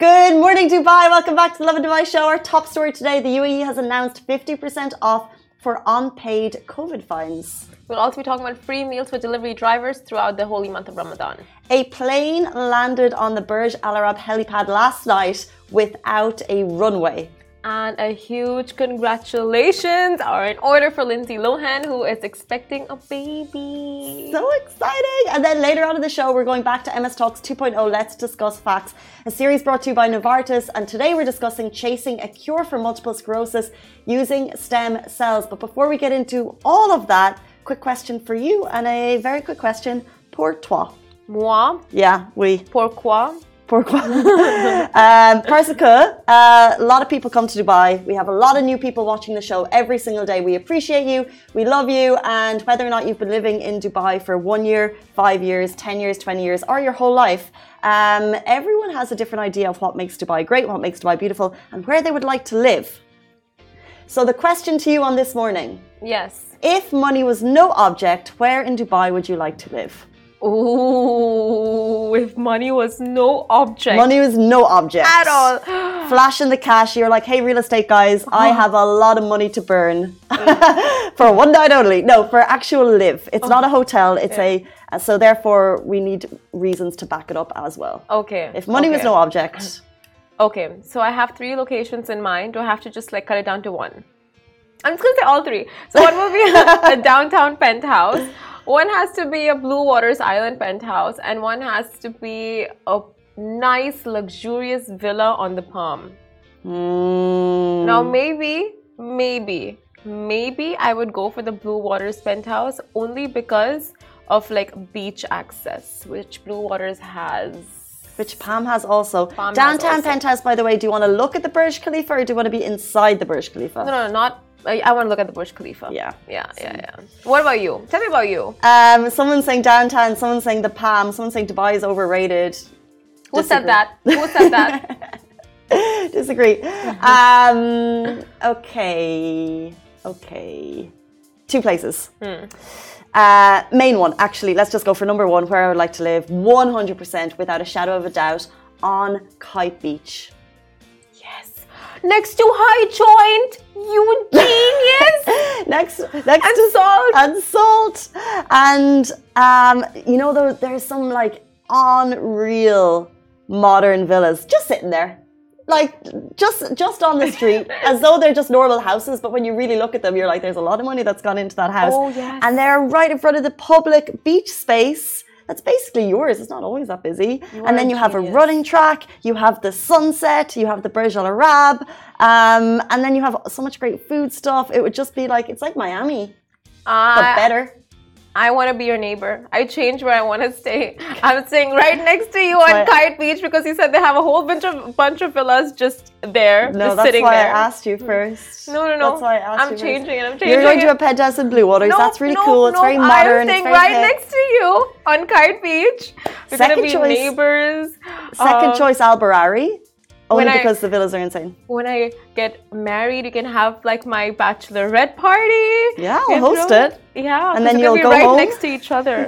Good morning, Dubai. Welcome back to the Lovin Dubai show. Our top story today the UAE has announced 50% off for unpaid COVID fines. We'll also be talking about free meals for delivery drivers throughout the holy month of Ramadan. A plane landed on the Burj Al Arab helipad last night without a runway. And a huge congratulations are in order for Lindsay Lohan, who is expecting a baby. So exciting! And then later on in the show, we're going back to MS Talks 2.0. Let's discuss facts. A series brought to you by Novartis. And today we're discussing chasing a cure for multiple sclerosis using stem cells. But before we get into all of that, quick question for you and a very quick question pour toi. Moi? Yeah, we. Pourquoi? Pourquoi? um, parce que uh, a lot of people come to Dubai. We have a lot of new people watching the show every single day. We appreciate you. We love you. And whether or not you've been living in Dubai for one year, five years, 10 years, 20 years, or your whole life, um, everyone has a different idea of what makes Dubai great, what makes Dubai beautiful, and where they would like to live. So the question to you on this morning. Yes. If money was no object, where in Dubai would you like to live? Ooh, if money was no object. Money was no object. At all. Flashing the cash, you're like, hey, real estate guys, I uh-huh. have a lot of money to burn mm. for one night only. No, for actual live. It's uh-huh. not a hotel, it's a, uh, so therefore we need reasons to back it up as well. Okay. If money was no object, Okay, so I have three locations in mind. Do I have to just like cut it down to one? I'm just gonna say all three. So one will be a, a downtown penthouse. One has to be a Blue Waters Island penthouse, and one has to be a nice, luxurious villa on the Palm. mm, Now, maybe, maybe, maybe I would go for the Blue Waters penthouse only because of like beach access, which Blue Waters has. which Palm has also. Palm has Downtown also. penthouse, by the way, do you want to look at the Burj Khalifa or do you want to be inside the Burj Khalifa? No, no, no, not. I, I want to look at the Burj Khalifa. Yeah. Yeah, yeah, yeah. What about you? Tell me about you. Um, someone's saying downtown, someone's saying the Palm, someone's saying Dubai is overrated. Who said that? Who said that? Disagree. Um, okay. Okay. Two places. Uh, main one, actually. Let's just go for number one, where I would like to live 100% without a shadow of a doubt on Kite Beach. Next to High Joint, you genius. Next, next And to salt. and salt, and um, you know, there, there's some like unreal modern villas just sitting there, like just just on the street, as though they're just normal houses. But when you really look at them, you're like, there's a lot of money that's gone into that house. Oh, yes. and they're right in front of the public beach space. That's basically yours. It's not always that busy. You and then you have a running track. You have the sunset. You have the Burj Al Arab. Um, and then you have so much great food stuff. It would just be like it's like Miami, but I, better. I want to be your neighbor. I change where I want to stay. I'm staying right next to you on Right. Kite Beach because you said they have a whole bunch of bunch of villas just there, No, just that's sitting why there. I asked you first. No, no, no. That's why I asked I'm you first. changing it. I'm changing You're going it. to a penthouse in Blue Waters. No, that's really no, cool. It's no, very modern. I'm it's staying very right hip. next to you on Kite Beach. We're Second gonna be choice. neighbors. Second Uh, choice, Al Barari. Only when I- because the villas are insane. When I get married, you can have like my bachelorette party. Yeah, I'll host know? it. Yeah, and then you'll be go right home. next to each other.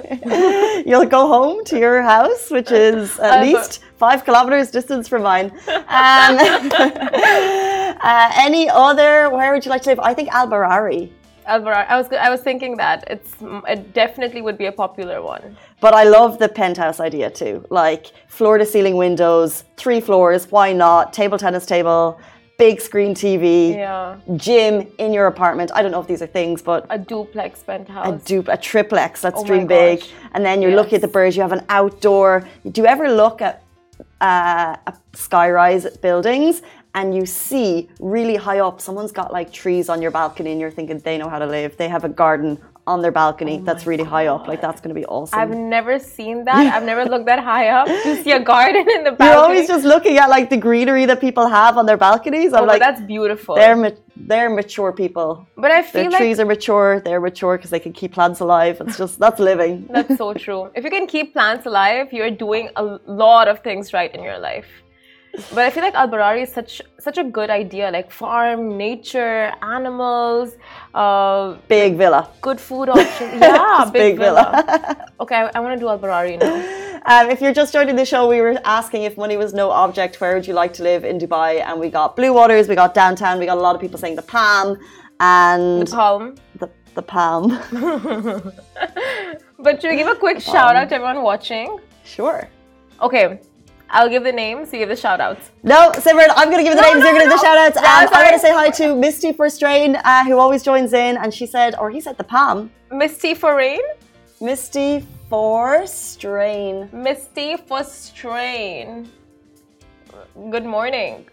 You'll go home to your house, which is at Uh, least five kilometers distance from mine. Um, uh, any other? Where would you like to live? I think Al Alvaro, I was I was thinking that it's it definitely would be a popular one. But I love the penthouse idea too. Like floor to ceiling windows, three floors, why not? Table tennis table, big screen TV, Yeah, gym in your apartment. I don't know if these are things, but a duplex penthouse, a, penthouse. du- a triplex, let's Oh dream big. And then you're looking at the birds, you have an outdoor. Do you ever look at uh, a skyrise buildings and you see really high up, someone's got like trees on your balcony and you're thinking they know how to live. They have a garden on their balcony oh that's really high up. Like that's going to be awesome. Oh I've never seen that. I've never looked that high up to see a garden in the balcony. You're always just looking at like the greenery that people have on their balconies. I'm Oh, like, that's beautiful. they're ma- they're mature people. but I Their feel like trees are mature. They're mature because they can keep plants alive. It's just that's living. That's so true. If you can keep plants alive, you're doing a lot of things right in your life. But I feel like Al Barari is such such a good idea. Like farm, nature, animals, uh, Big villa. good food options. Yeah, big, big villa. villa. okay, I, I want to do Al Barari now. Um, if you're just joining the show, we were asking if money was no object, where would you like to live in Dubai? And we got Blue Waters, we got downtown, we got a lot of people saying the Palm and The palm. the, the Palm. But should we give a quick shout out to everyone watching? sure. Okay, I'll give the names, you give the shout outs. No, Simran, I'm going to give the No, names, no, you're going to give the no. shout outs. Yeah, and I'm going to say hi to Misty for Strain, uh, who always joins in. And she said, or he said the Palm. Misty for rain, Misty for Strain. Misty for strain. Good morning.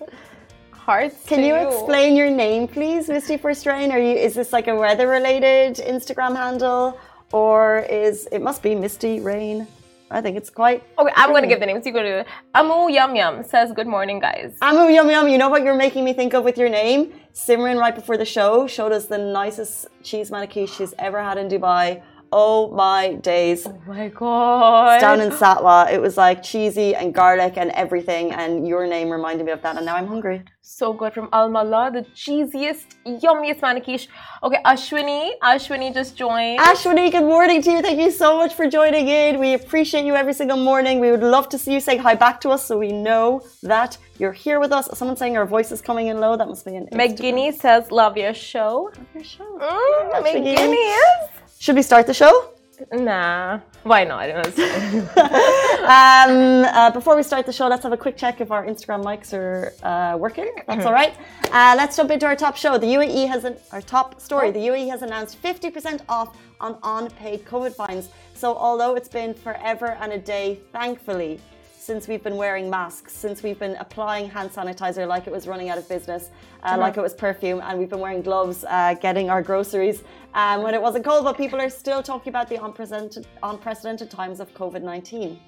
Hearts. Can to you explain your name, please, Misty for Strain? Are you? Is this like a weather-related Instagram handle, or is it must be Misty Rain? I think it's quite. Okay, I'm gonna give the names. You go to Amu Yum Yum says good morning, guys. Amu Yum Yum. You know what you're making me think of with your name? Simran, right before the show, showed us the nicest cheese manikish she's ever had in Dubai. Oh my days! Oh my god. Down in Satwa, it was like cheesy and garlic and everything, and your name reminded me of that, and now I'm hungry. so good from Al Mallah, the cheesiest, yummiest manikish. Okay, Ashwini. Ashwini just joined. Ashwini, good morning to you. Thank you so much for joining in. We appreciate you every single morning. We would love to see you saying hi back to us so we know that you're here with us. Someone saying our voice is coming in low. That must be an McGinney says, love your show. Love your show. Mm. McGinney is? Should we start the show? Nah. Why not? Um, uh, before we start the show, let's have a quick check if our Instagram mics are uh, working. That's all right. Uh, let's jump into our top show. The UAE has an, our top story. The UAE has announced 50% off on unpaid COVID fines. So although it's been forever and a day, thankfully, since we've been wearing masks, since we've been applying hand sanitizer like it was running out of business, uh, like it was perfume, and we've been wearing gloves, uh, getting our groceries um, when it wasn't cold. But people are still talking about the unprecedented, unprecedented times of COVID 19.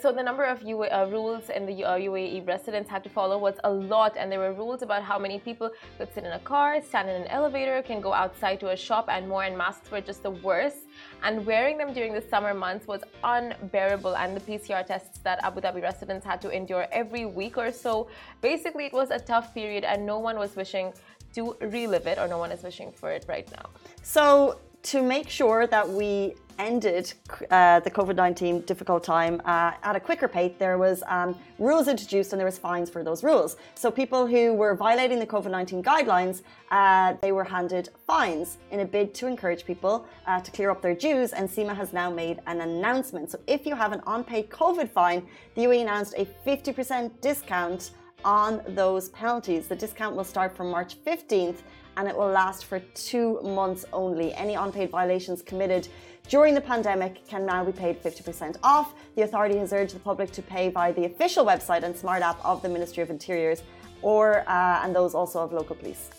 So the number of UA, uh, rules in the uh, UAE residents had to follow was a lot, and there were rules about how many people could sit in a car, stand in an elevator, can go outside to a shop, and more. And masks were just the worst. And wearing them during the summer months was unbearable. And the PCR tests that Abu Dhabi residents had to endure every week or so. Basically, it was a tough period, and no one was wishing to relive it, or no one is wishing for it right now. So, to make sure that we ended uh, the COVID 19 difficult time uh, at a quicker pace, there was um, rules introduced and there was fines for those rules. So, people who were violating the COVID 19 guidelines, uh, they were handed fines in a bid to encourage people uh, to clear up their dues. And NCEMA has now made an announcement. So, if you have an unpaid COVID fine, the UAE announced a 50% discount on those penalties. The discount will start from March 15th and it will last for two months only. Any unpaid violations committed during the pandemic can now be paid 50% off. The authority has urged the public to pay via the official website and smart app of the Ministry of Interiors or uh, and those also of local police.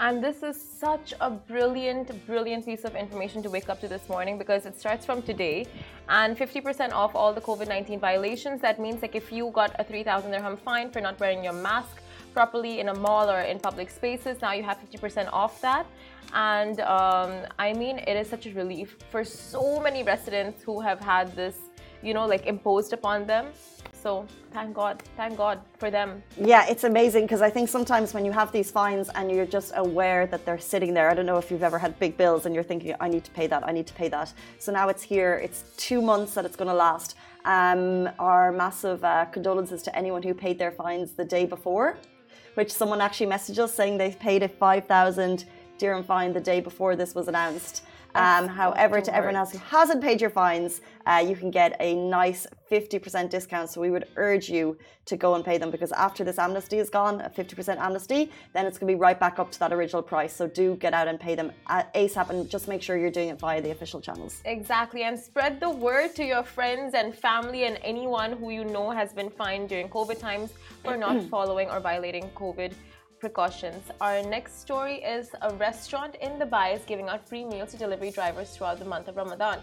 And this is such a brilliant, brilliant piece of information to wake up to this morning because it starts from today and 50% off all the COVID 19 violations. That means, like, if you got a 3,000 dirham fine for not wearing your mask properly in a mall or in public spaces, now you have 50% off that. And um, I mean, it is such a relief for so many residents who have had this, you know, like imposed upon them. So thank God, thank God for them. Yeah, it's amazing because I think sometimes when you have these fines and you're just aware that they're sitting there, I don't know if you've ever had big bills and you're thinking, I need to pay that, I need to pay that. So now it's here, it's two months that it's going to last. Um, our massive uh, condolences to anyone who paid their fines the day before, which someone actually messaged us saying they paid a 5,000 dirham fine the day before this was announced. Um, however, to everyone else who hasn't paid your fines, uh, you can get a nice 50% discount. So we would urge you to go and pay them because after this amnesty is gone, a 50% amnesty, then it's going to be right back up to that original price. So do get out and pay them ASAP and just make sure you're doing it via the official channels. Exactly, and spread the word to your friends and family and anyone who you know has been fined during COVID times for not following or violating COVID precautions. Our next story is a restaurant in Dubai is giving out free meals to delivery drivers throughout the month of Ramadan.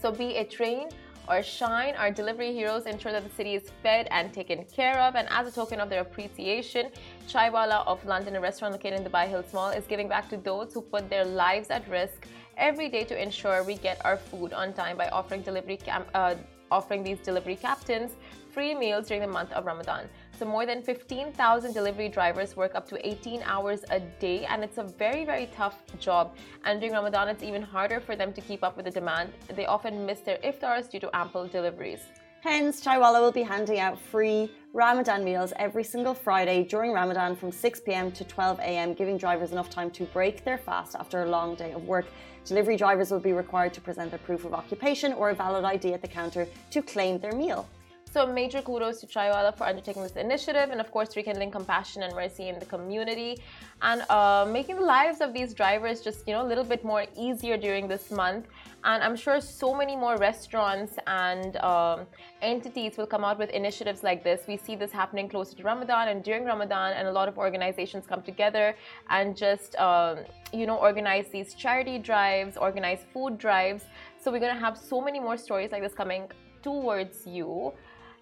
So, be it rain or shine, our delivery heroes ensure that the city is fed and taken care of. And as a token of their appreciation, Chaiwala of London, a restaurant located in Dubai Hills Mall, is giving back to those who put their lives at risk every day to ensure we get our food on time by offering delivery cam- uh, offering these delivery captains free meals during the month of Ramadan. So more than 15,000 delivery drivers work up to 18 hours a day and it's a very very tough job. And during Ramadan it's even harder for them to keep up with the demand. They often miss their iftars due to ample deliveries. Hence, Chaiwalla will be handing out free Ramadan meals every single Friday during Ramadan from 6 pm to 12 am, giving drivers enough time to break their fast after a long day of work. Delivery drivers will be required to present their proof of occupation or a valid ID at the counter to claim their meal. So major kudos to Chaiwalla for undertaking this initiative and of course rekindling compassion and mercy in the community and uh, making the lives of these drivers just you know a little bit more easier during this month. And I'm sure so many more restaurants and um, entities will come out with initiatives like this. We see this happening closer to Ramadan and during Ramadan, and a lot of organizations come together and just um, you know organize these charity drives, organize food drives. So we're gonna have so many more stories like this coming towards you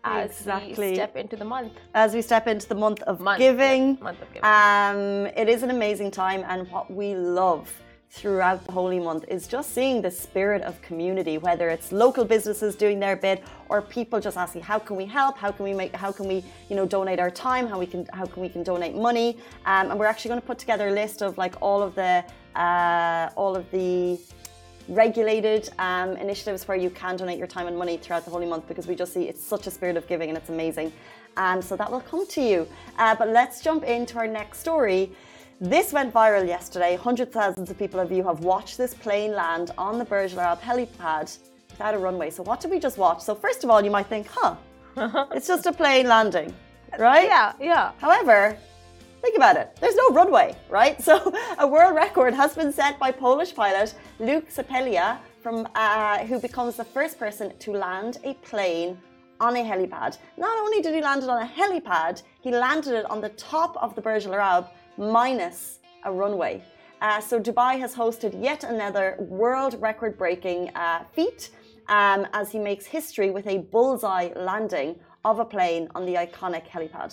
as Exactly. we step into the month. As we step into the month of Month, giving, yeah, month of giving. Um, it is an amazing time, and what we love throughout the holy month is just seeing the spirit of community whether it's local businesses doing their bit or people just asking how can we help how can we make how can we you know donate our time how we can how can we can donate money um, and we're actually going to put together a list of like all of the uh, all of the regulated um, initiatives where you can donate your time and money throughout the holy month because we just see it's such a spirit of giving and it's amazing. Um, so that will come to you. Uh, but let's jump into our next story. This went viral yesterday. Hundreds of thousands of people of you have watched this plane land on the Burj Arab helipad without a runway. So what did we just watch? So first of all, you might think, huh, it's just a plane landing, right? Yeah, yeah. However, think about it. There's no runway, right? So a world record has been set by Polish pilot Luke Czepiela, from uh, who becomes the first person to land a plane on a helipad. Not only did he land it on a helipad, he landed it on the top of the Burj Al Arab minus a runway. Uh, so Dubai has hosted yet another world record-breaking uh, feat um, as he makes history with a bullseye landing of a plane on the iconic helipad.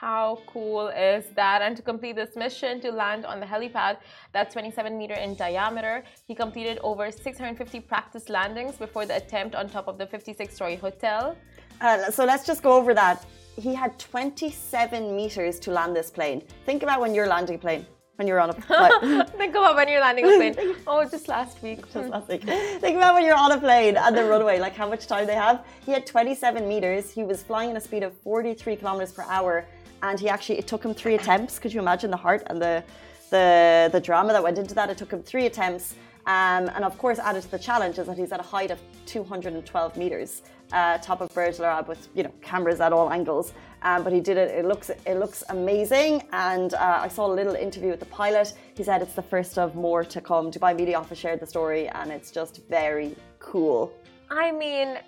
How cool is that? And to complete this mission to land on the helipad that's 27 meter in diameter, he completed over 650 practice landings before the attempt on top of the 56 story hotel. Uh, so let's just go over that. He had 27 meters to land this plane. Think about when you're landing a plane, when you're on a flight. Think about when you're landing a plane. Oh, just last week. Just last week. Think about when you're on a plane and the runway, like how much time they have. He had 27 meters. He was flying at a speed of 43 kilometers per hour, and he actually it took him three attempts. Could you imagine the heart and the the the drama that went into that? It took him three attempts. Um, and of course, added to the challenge is that he's at a height of 212 meters, uh, top of Burj Al Arab, with you know cameras at all angles. Um, but he did it. It looks it looks amazing. And uh, I saw a little interview with the pilot. He said it's the first of more to come. Dubai Media Office shared the story, and it's just very cool. I mean,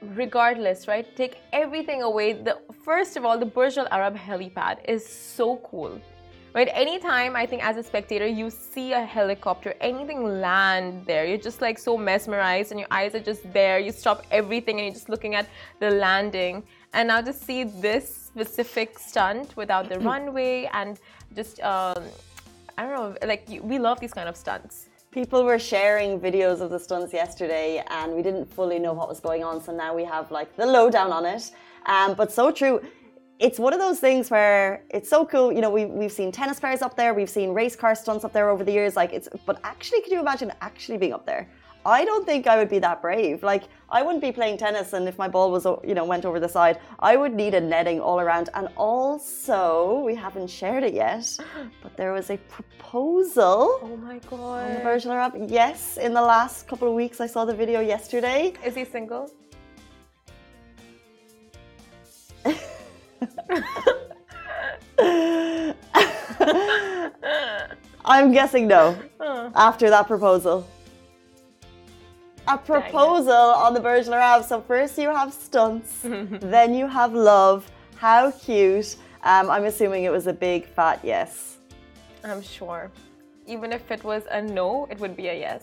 regardless, right? Take everything away. The first of all, the Burj Al Arab helipad is so cool. Right? Anytime I think as a spectator you see a helicopter, anything land there, you're just like so mesmerized and your eyes are just there. You stop everything and you're just looking at the landing. And now to see this specific stunt without the runway and just um, I don't know, like we love these kind of stunts. People were sharing videos of the stunts yesterday, and we didn't fully know what was going on. So now we have like the lowdown on it. Um, but so true. It's one of those things where it's so cool. You know, we, we've seen tennis players up there, we've seen race car stunts up there over the years. Like it's, but actually, could you imagine actually being up there? I don't think I would be that brave. Like I wouldn't be playing tennis, and if my ball was, you know, went over the side, I would need a netting all around. And also, we haven't shared it yet, but there was a proposal. Oh my on the god. Burj Al Arab. Yes, in the last couple of weeks, I saw the video yesterday. Is he single? I'm guessing no. After that proposal. A proposal on the Burj Al Arab. So first you have stunts, then you have love. How cute. Um, I'm assuming it was a big fat yes. I'm sure. Even if it was a no, it would be a yes.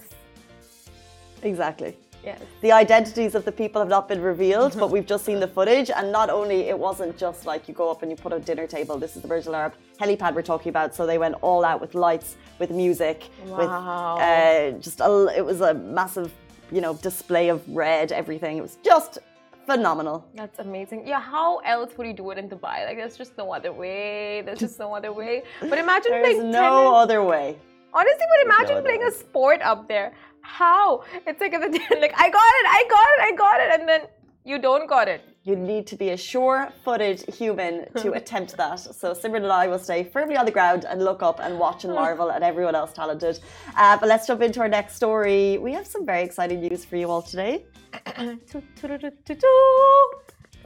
Exactly. Yes. The identities of the people have not been revealed, but we've just seen the footage. And not only it wasn't just like you go up and you put a dinner table. This is the Burj Al Arab helipad we're talking about. So they went all out with lights, with music, with uh, just a, it was a massive, you know, display of red, everything. It was just phenomenal. That's amazing. Yeah, how else would you do it in Dubai? Like, there's just no other way. There's just no other way. But imagine There's playing no tennis. other way. Honestly, but imagine other playing way. a sport up there. How? It's like, at like I got it, I got it, I got it, and then you don't got it. You need to be a sure-footed human to attempt that. So Simran and I will stay firmly on the ground and look up and watch and marvel at everyone else talented. Uh, but let's jump into our next story. We have some very exciting news for you all today.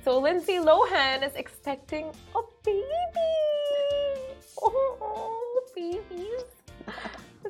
So Lindsay Lohan is expecting a baby. Oh, babies.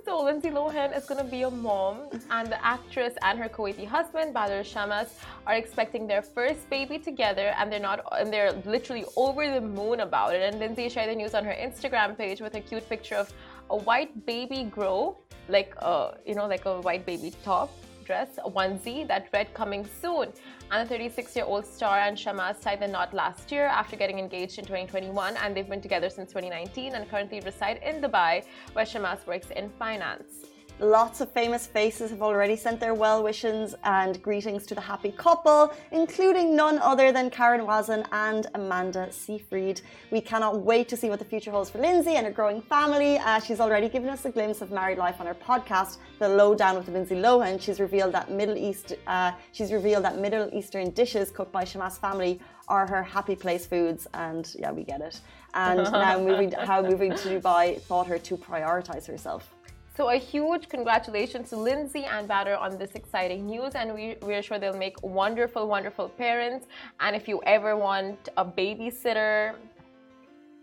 So Lindsay Lohan is gonna be a mom, and the actress and her Kuwaiti husband Badr Shammas are expecting their first baby together, and they're not, and they're literally over the moon about it. And Lindsay shared the news on her Instagram page with a cute picture of a white baby grow, like a, you know, like a white baby top dress, onesie that read coming soon. And the 36 year old star and Shammas tied the knot last year after getting engaged in 2021, and they've been together since 2019 and currently reside in Dubai, where Shammas works in finance. Lots of famous faces have already sent their well wishes and greetings to the happy couple, including none other than Karen Wazen and Amanda Seyfried. We cannot wait to see what the future holds for Lindsay and her growing family. Uh, she's already given us a glimpse of married life on her podcast, The Lowdown with Lindsay Lohan. She's revealed that Middle East, uh, she's revealed that Middle Eastern dishes cooked by Shammas family are her happy place foods, and yeah, we get it. And now moving, how moving to Dubai taught her to prioritize herself. So a huge congratulations to Lindsay and Badr on this exciting news, and we, we're sure they'll make wonderful, wonderful parents. And if you ever want a babysitter,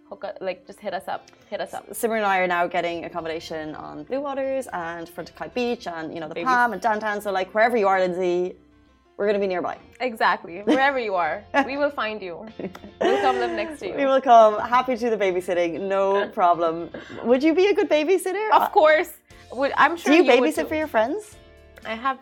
hook up, like just hit us up. Hit us up. Simran and I are now getting accommodation on Blue Waters and Front of Kite Beach and you know the Baby. Palm and downtown. So like wherever you are, Lindsay, we're going to be nearby. Exactly. Wherever you are, we will find you. We'll come live next to you. We will come. Happy to do the babysitting, no problem. Would you be a good babysitter? Of uh, course. Would I'm sure do you would babysit for your friends? I have.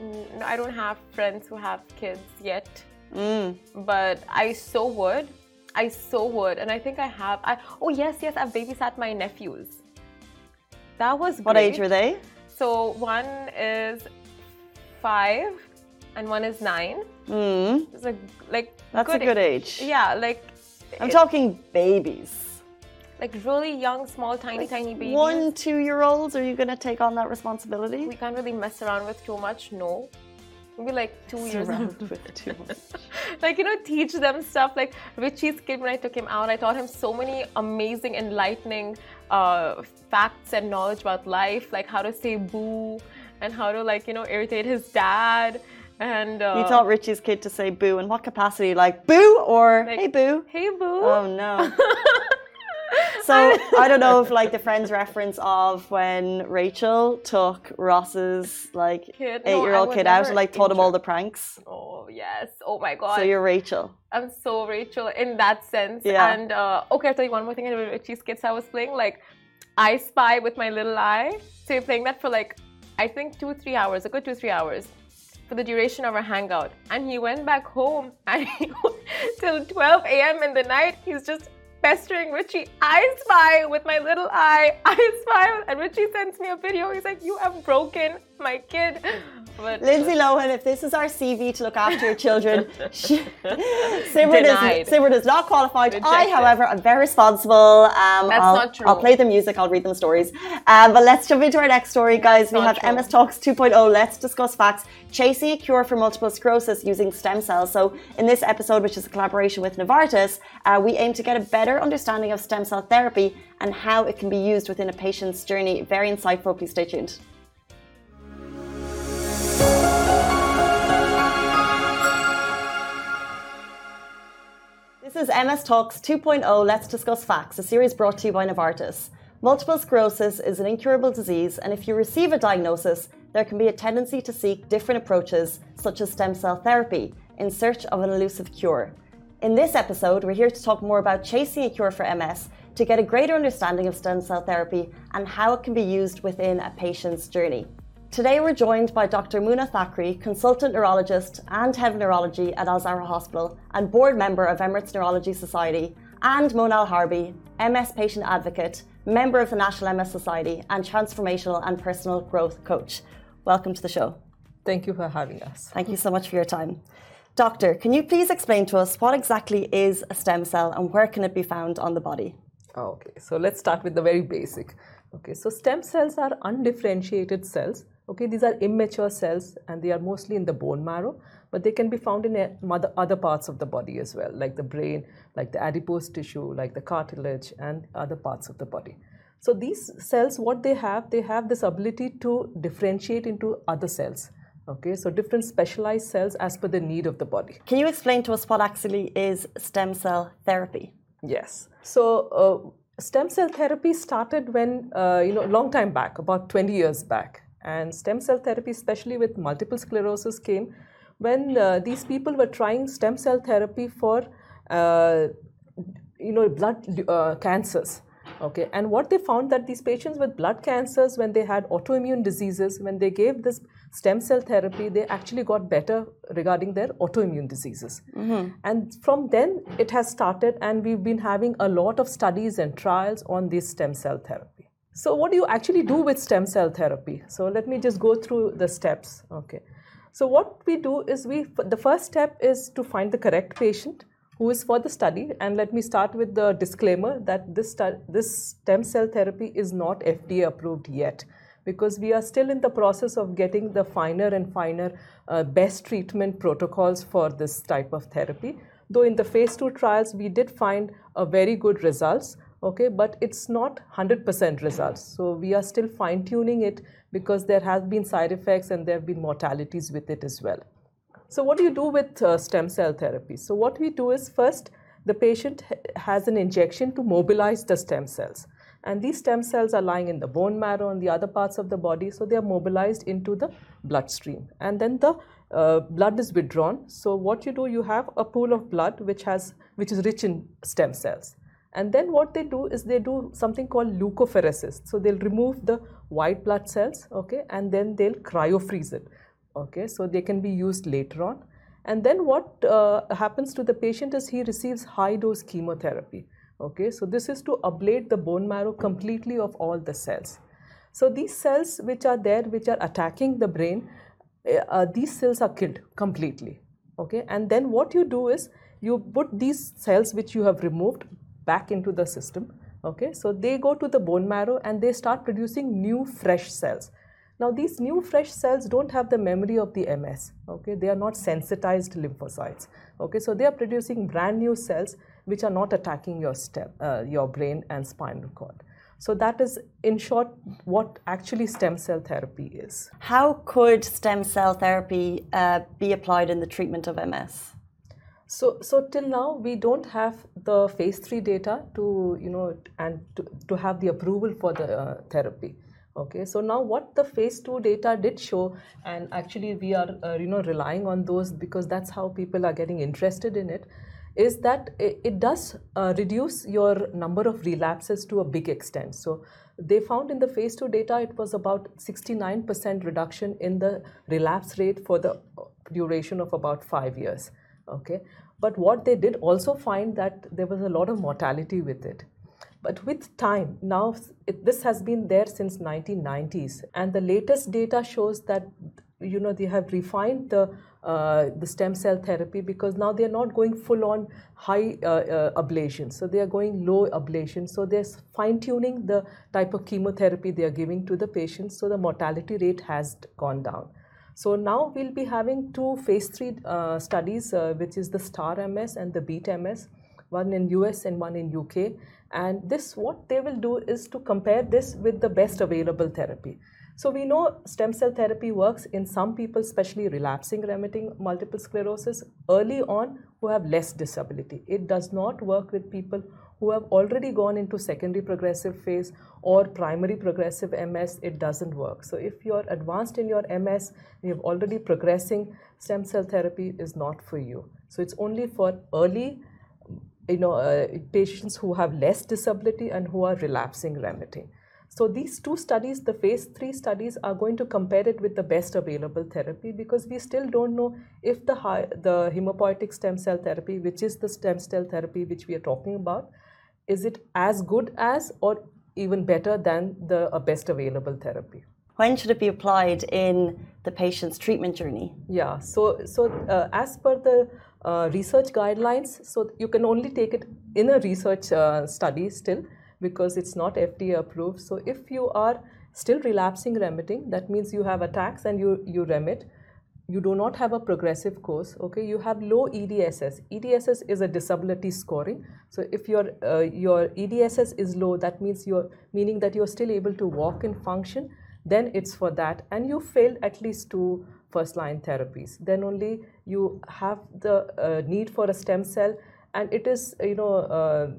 No, I don't have friends who have kids yet, Mm. but I so would. I so would, and I think I have. I oh yes, yes, I've babysat my nephews. That was What age were they? So one is five, and one is nine. Mm. It's a like That's good a good age. Yeah, like I'm it- talking babies. Like really young, small, tiny, tiny babies. One, two year olds. Are you going to take on that responsibility? we can't really mess around with too much. No, maybe like two years old. Surrounded with too much. like you know teach them stuff like richie's kid when i took him out i taught him so many amazing enlightening uh, facts and knowledge about life like how to say boo and how to like you know irritate his dad and uh, You taught Richie's kid to say boo. In what capacity? Like boo or Like- hey boo? hey boo Oh no. So I don't know if like the Friends reference of when Rachel took Ross's like Kid? Eight-year-old I was kid out and like taught him all the pranks. oh yes oh my god So you're Rachel. i'm so rachel in that sense Yeah. and uh, okay i'll tell you one more thing with richie's kids i was playing like i spy with my little eye so you're playing that for like i think two three hours a good two three hours for the duration of our hangout. And he went back home and he, till 12 a.m. in the night, he's just pestering Richie. I spy with my little eye. I spy. And Richie sends me a video. He's like, You have broken my kid. But Lindsay Lohan, if this is our CV to look after your children, she, Simran, is, Simran is not qualified. I, however, am very responsible. Um, That's I'll, not true. I'll play the music, I'll read them stories. Um, but let's jump into our next story, guys. we have true. MS Talks 2.0. Let's discuss facts. Chasing a cure for multiple sclerosis using stem cells. So, in this episode, which is a collaboration with Novartis, uh, we aim to get a better understanding of stem cell therapy and how it can be used within a patient's journey. Very insightful. Please stay tuned. Is MS Talks 2.0 Let's Discuss Facts, a series brought to you by Novartis. Multiple sclerosis is an incurable disease, and if you receive a diagnosis, there can be a tendency to seek different approaches, such as stem cell therapy, in search of an elusive cure. In this episode, we're here to talk more about chasing a cure for MS to get a greater understanding of stem cell therapy and how it can be used within a patient's journey. Today, we're joined by Dr. Muna Thakri, consultant neurologist and head of neurology at Al Zahra Hospital and board member of Emirates Neurology Society, and Monal Harbi, MS patient advocate, member of the National MS Society, and transformational and personal growth coach. Welcome to the show. Thank you for having us. Thank you so much for your time. Doctor, can you please explain to us what exactly is a stem cell and where can it be found on the body? Okay, so let's start with the very basic. Okay, so stem cells are undifferentiated cells. Okay, these are immature cells and they are mostly in the bone marrow, but they can be found in other parts of the body as well, like the brain, like the adipose tissue, like the cartilage, and other parts of the body. So these cells, what they have, they have this ability to differentiate into other cells. Okay, so different specialized cells as per the need of the body. Can you explain to us what actually is stem cell therapy? Yes. So uh, stem cell therapy started when, uh, you know, a long time back, about 20 years back. And stem cell therapy, especially with multiple sclerosis, came when uh, these people were trying stem cell therapy for, uh, you know, blood uh, cancers okay? And what they found that these patients with blood cancers when they had autoimmune diseases when they gave this stem cell therapy they actually got better regarding their autoimmune diseases. Mm-hmm. and from then it has started and we've been having a lot of studies and trials on this stem cell therapy so what do you actually do with stem cell therapy so let me just go through the steps okay so what we do is we the first step is to find the correct patient who is for the study. And let me start with the disclaimer that this, this stem cell therapy is not FDA approved yet because we are still in the process of getting the finer and finer uh, best treatment protocols for this type of therapy. Though in the phase two trials, we did find a very good results, okay, but it's not 100% results. So we are still fine tuning it because there have been side effects and there have been mortalities with it as well. So what do you do with uh, stem cell therapy? So what we do is first, the patient has an injection to mobilize the stem cells. And these stem cells are lying in the bone marrow and the other parts of the body, so they are mobilized into the bloodstream. And then the uh, blood is withdrawn. So what you do, you have a pool of blood which has which is rich in stem cells. And then what they do is they do something called leukapheresis. So they'll remove the white blood cells, okay, and then they'll cryofreeze it okay. So they can be used later on. And then what uh, happens to the patient is he receives high dose chemotherapy okay. So this is to ablate the bone marrow completely of all the cells. So these cells which are there which are attacking the brain uh, uh these cells are killed completely okay. And then what you do is you put these cells which you have removed back into the system okay so they go to the bone marrow and they start producing new fresh cells now these new fresh cells don't have the memory of the MS, okay? They are not sensitized lymphocytes, okay? So they are producing brand new cells which are not attacking your, stem, uh, your brain and spinal cord. So that is, in short, what actually stem cell therapy is. How could stem cell therapy uh, be applied in the treatment of MS? So, so till now we don't have the phase three data to you know and to, to have the approval for the uh, therapy. Okay so now what the phase 2 data did show and actually we are uh, you know relying on those because that's how people are getting interested in it is that it, it does uh, reduce your number of relapses to a big extent. So they found in the phase 2 data it was about 69% reduction in the relapse rate for the duration of about 5 years okay? But what they did also find that there was a lot of mortality with it. But with time, now it, this has been there since 1990s, and the latest data shows that you know they have refined the uh, the stem cell therapy because now they are not going full on high uh, uh, ablation, so they are going low ablation. So they're fine tuning the type of chemotherapy they are giving to the patients, so the mortality rate has gone down. So now we'll be having two phase three uh, studies, uh, which is the STAR MS and the BEAT MS, one in US and one in UK and this, what they will do is to compare this with the best available therapy. So we know stem cell therapy works in some people, especially relapsing remitting multiple sclerosis, early on who have less disability. It does not work with people who have already gone into secondary progressive phase or primary progressive MS, it doesn't work. So if you're advanced in your MS, you're already progressing, stem cell therapy is not for you. So it's only for early you know, uh, patients who have less disability and who are relapsing remitting. So these two studies, the phase three studies, are going to compare it with the best available therapy because we still don't know if the high, the hematopoietic stem cell therapy, which is the stem cell therapy which we are talking about, is it as good as or even better than the best available therapy. when should it be applied in the patient's treatment journey? Yeah, so, so uh, as per the uh, research guidelines, so you can only take it in a research uh, study still because it's not FDA approved. So if you are still relapsing remitting, that means you have attacks and you, you remit, you do not have a progressive course okay? You have low edss edss is a disability scoring. So if your uh, your edss is low that means you're meaning that you're still able to walk and function then it's for that. And you failed at least two first line therapies. Then only you have the uh, need for a stem cell. And it is you know uh,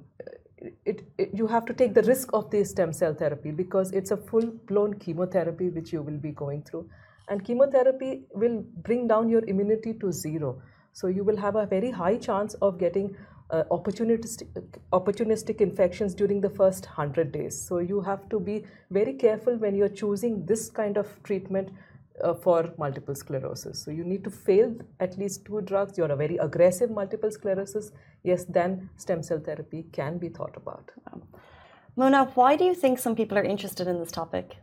it, it, you have to take the risk of the stem cell therapy because it's a full blown chemotherapy which you will be going through and chemotherapy will bring down your immunity to zero so you will have a very high chance of getting uh, opportunistic, opportunistic infections during the first 100 days. So you have to be very careful when you're choosing this kind of treatment uh, for multiple sclerosis. So you need to fail at least two drugs. You're a very aggressive multiple sclerosis. Yes, then stem cell therapy can be thought about. Mona, why do you think some people are interested in this topic?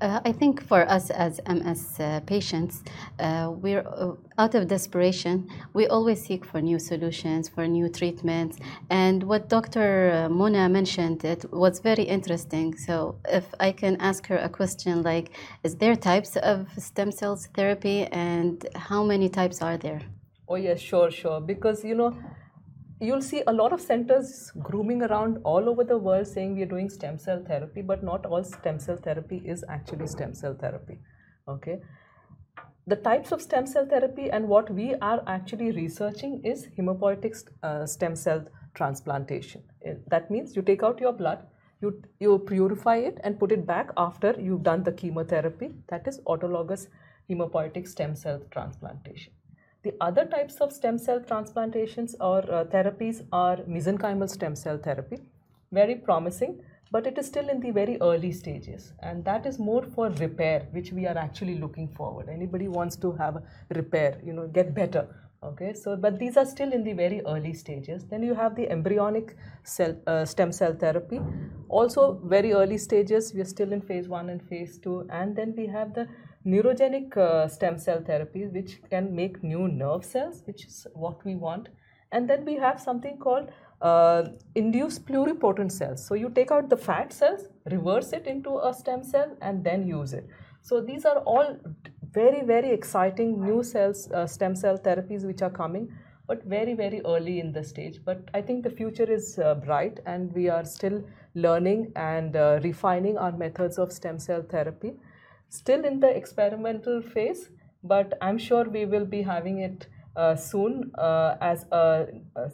Uh, I think for us as MS uh, patients, uh, we're uh, out of desperation. We always seek for new solutions, for new treatments. And what Dr. Uh, Mona mentioned, it was very interesting. So if I can ask her a question like, is there types of stem cells therapy and how many types are there? Oh yes, sure, sure. Because you know, you'll see a lot of centers grooming around all over the world saying we're doing stem cell therapy, but not all stem cell therapy is actually stem cell therapy. Okay. The types of stem cell therapy and what we are actually researching is hematopoietic uh, stem cell transplantation. That means you take out your blood, you, you purify it and put it back after you've done the chemotherapy. That is autologous hematopoietic stem cell transplantation. The other types of stem cell transplantations or uh, therapies are mesenchymal stem cell therapy, very promising, but it is still in the very early stages. And that is more for repair, which we are actually looking forward. Anybody wants to have a repair, you know, get better. Okay, so but these are still in the very early stages. Then you have the embryonic cell, uh, stem cell therapy, also very early stages. We are still in phase one and phase two, and then we have the neurogenic uh, stem cell therapy, which can make new nerve cells, which is what we want. And then we have something called uh, induced pluripotent cells. So you take out the fat cells, reverse it into a stem cell, and then use it. So these are all very, very exciting new cells, uh, stem cell therapies which are coming, but very, very early in the stage. But I think the future is uh, bright, and we are still learning and uh, refining our methods of stem cell therapy still in the experimental phase, but I'm sure we will be having it uh, soon uh, as a, a,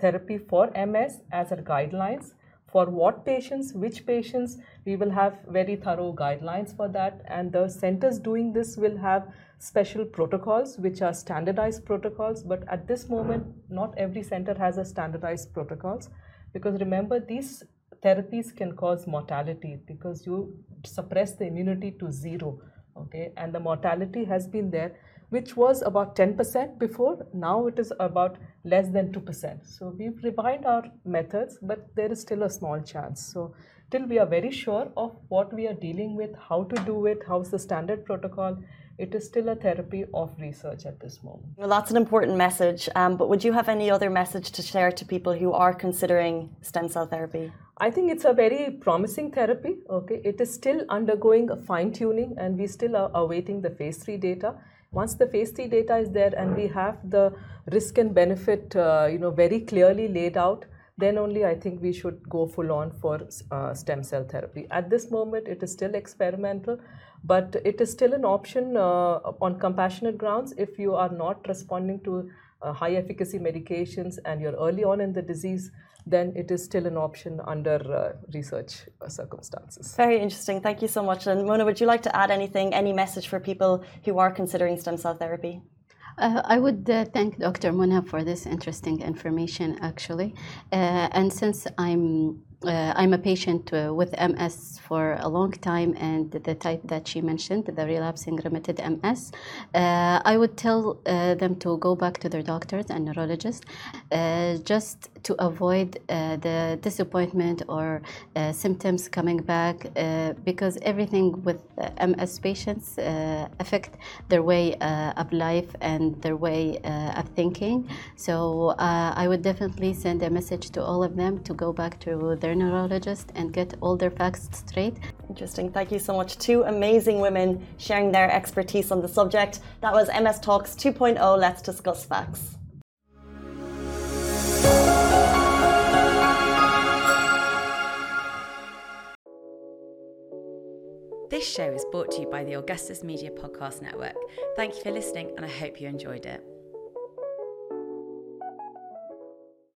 therapy for MS as a guidelines. For what patients, which patients, we will have very thorough guidelines for that. And the centers doing this will have special protocols, which are standardized protocols. But at this moment, not every center has a standardized protocols. Because remember, these therapies can cause mortality because you suppress the immunity to zero okay? And the mortality has been there which was about 10% before. Now it is about less than 2% so we've refined our methods but there is still a small chance. So till we are very sure of what we are dealing with how to do it how's the standard protocol it is still a therapy of research at this moment. Well, that's an important message. Um, but would you have any other message to share to people who are considering stem cell therapy? I think it's a very promising therapy. Okay, it is still undergoing a fine tuning, and we still are awaiting the phase three data. Once the phase three data is there, and we have the risk and benefit, uh, you know, very clearly laid out, then only I think we should go full on for uh, stem cell therapy. At this moment, it is still experimental, but it is still an option uh, on compassionate grounds if you are not responding to uh, high efficacy medications and you're early on in the disease then it is still an option under uh, research circumstances. Very interesting. Thank you so much. And Mona, would you like to add anything, any message for people who are considering stem cell therapy? Uh, I would uh, thank Dr. Mona for this interesting information, actually. Uh, and since I'm uh, I'm a patient uh, with MS for a long time, and the type that she mentioned, the relapsing remitted MS, uh, I would tell uh, them to go back to their doctors and neurologists uh, just to avoid uh, the disappointment or symptoms coming back because everything with MS patients affect their way of life and their way of thinking. So I would definitely send a message to all of them to go back to their their neurologist and get all their facts straight. Interesting. Thank you so much. Two amazing women sharing their expertise on the subject. That was MS Talks 2.0. Let's discuss facts. This show is brought to you by the Augustus Media Podcast Network. Thank you for listening, and I hope you enjoyed it.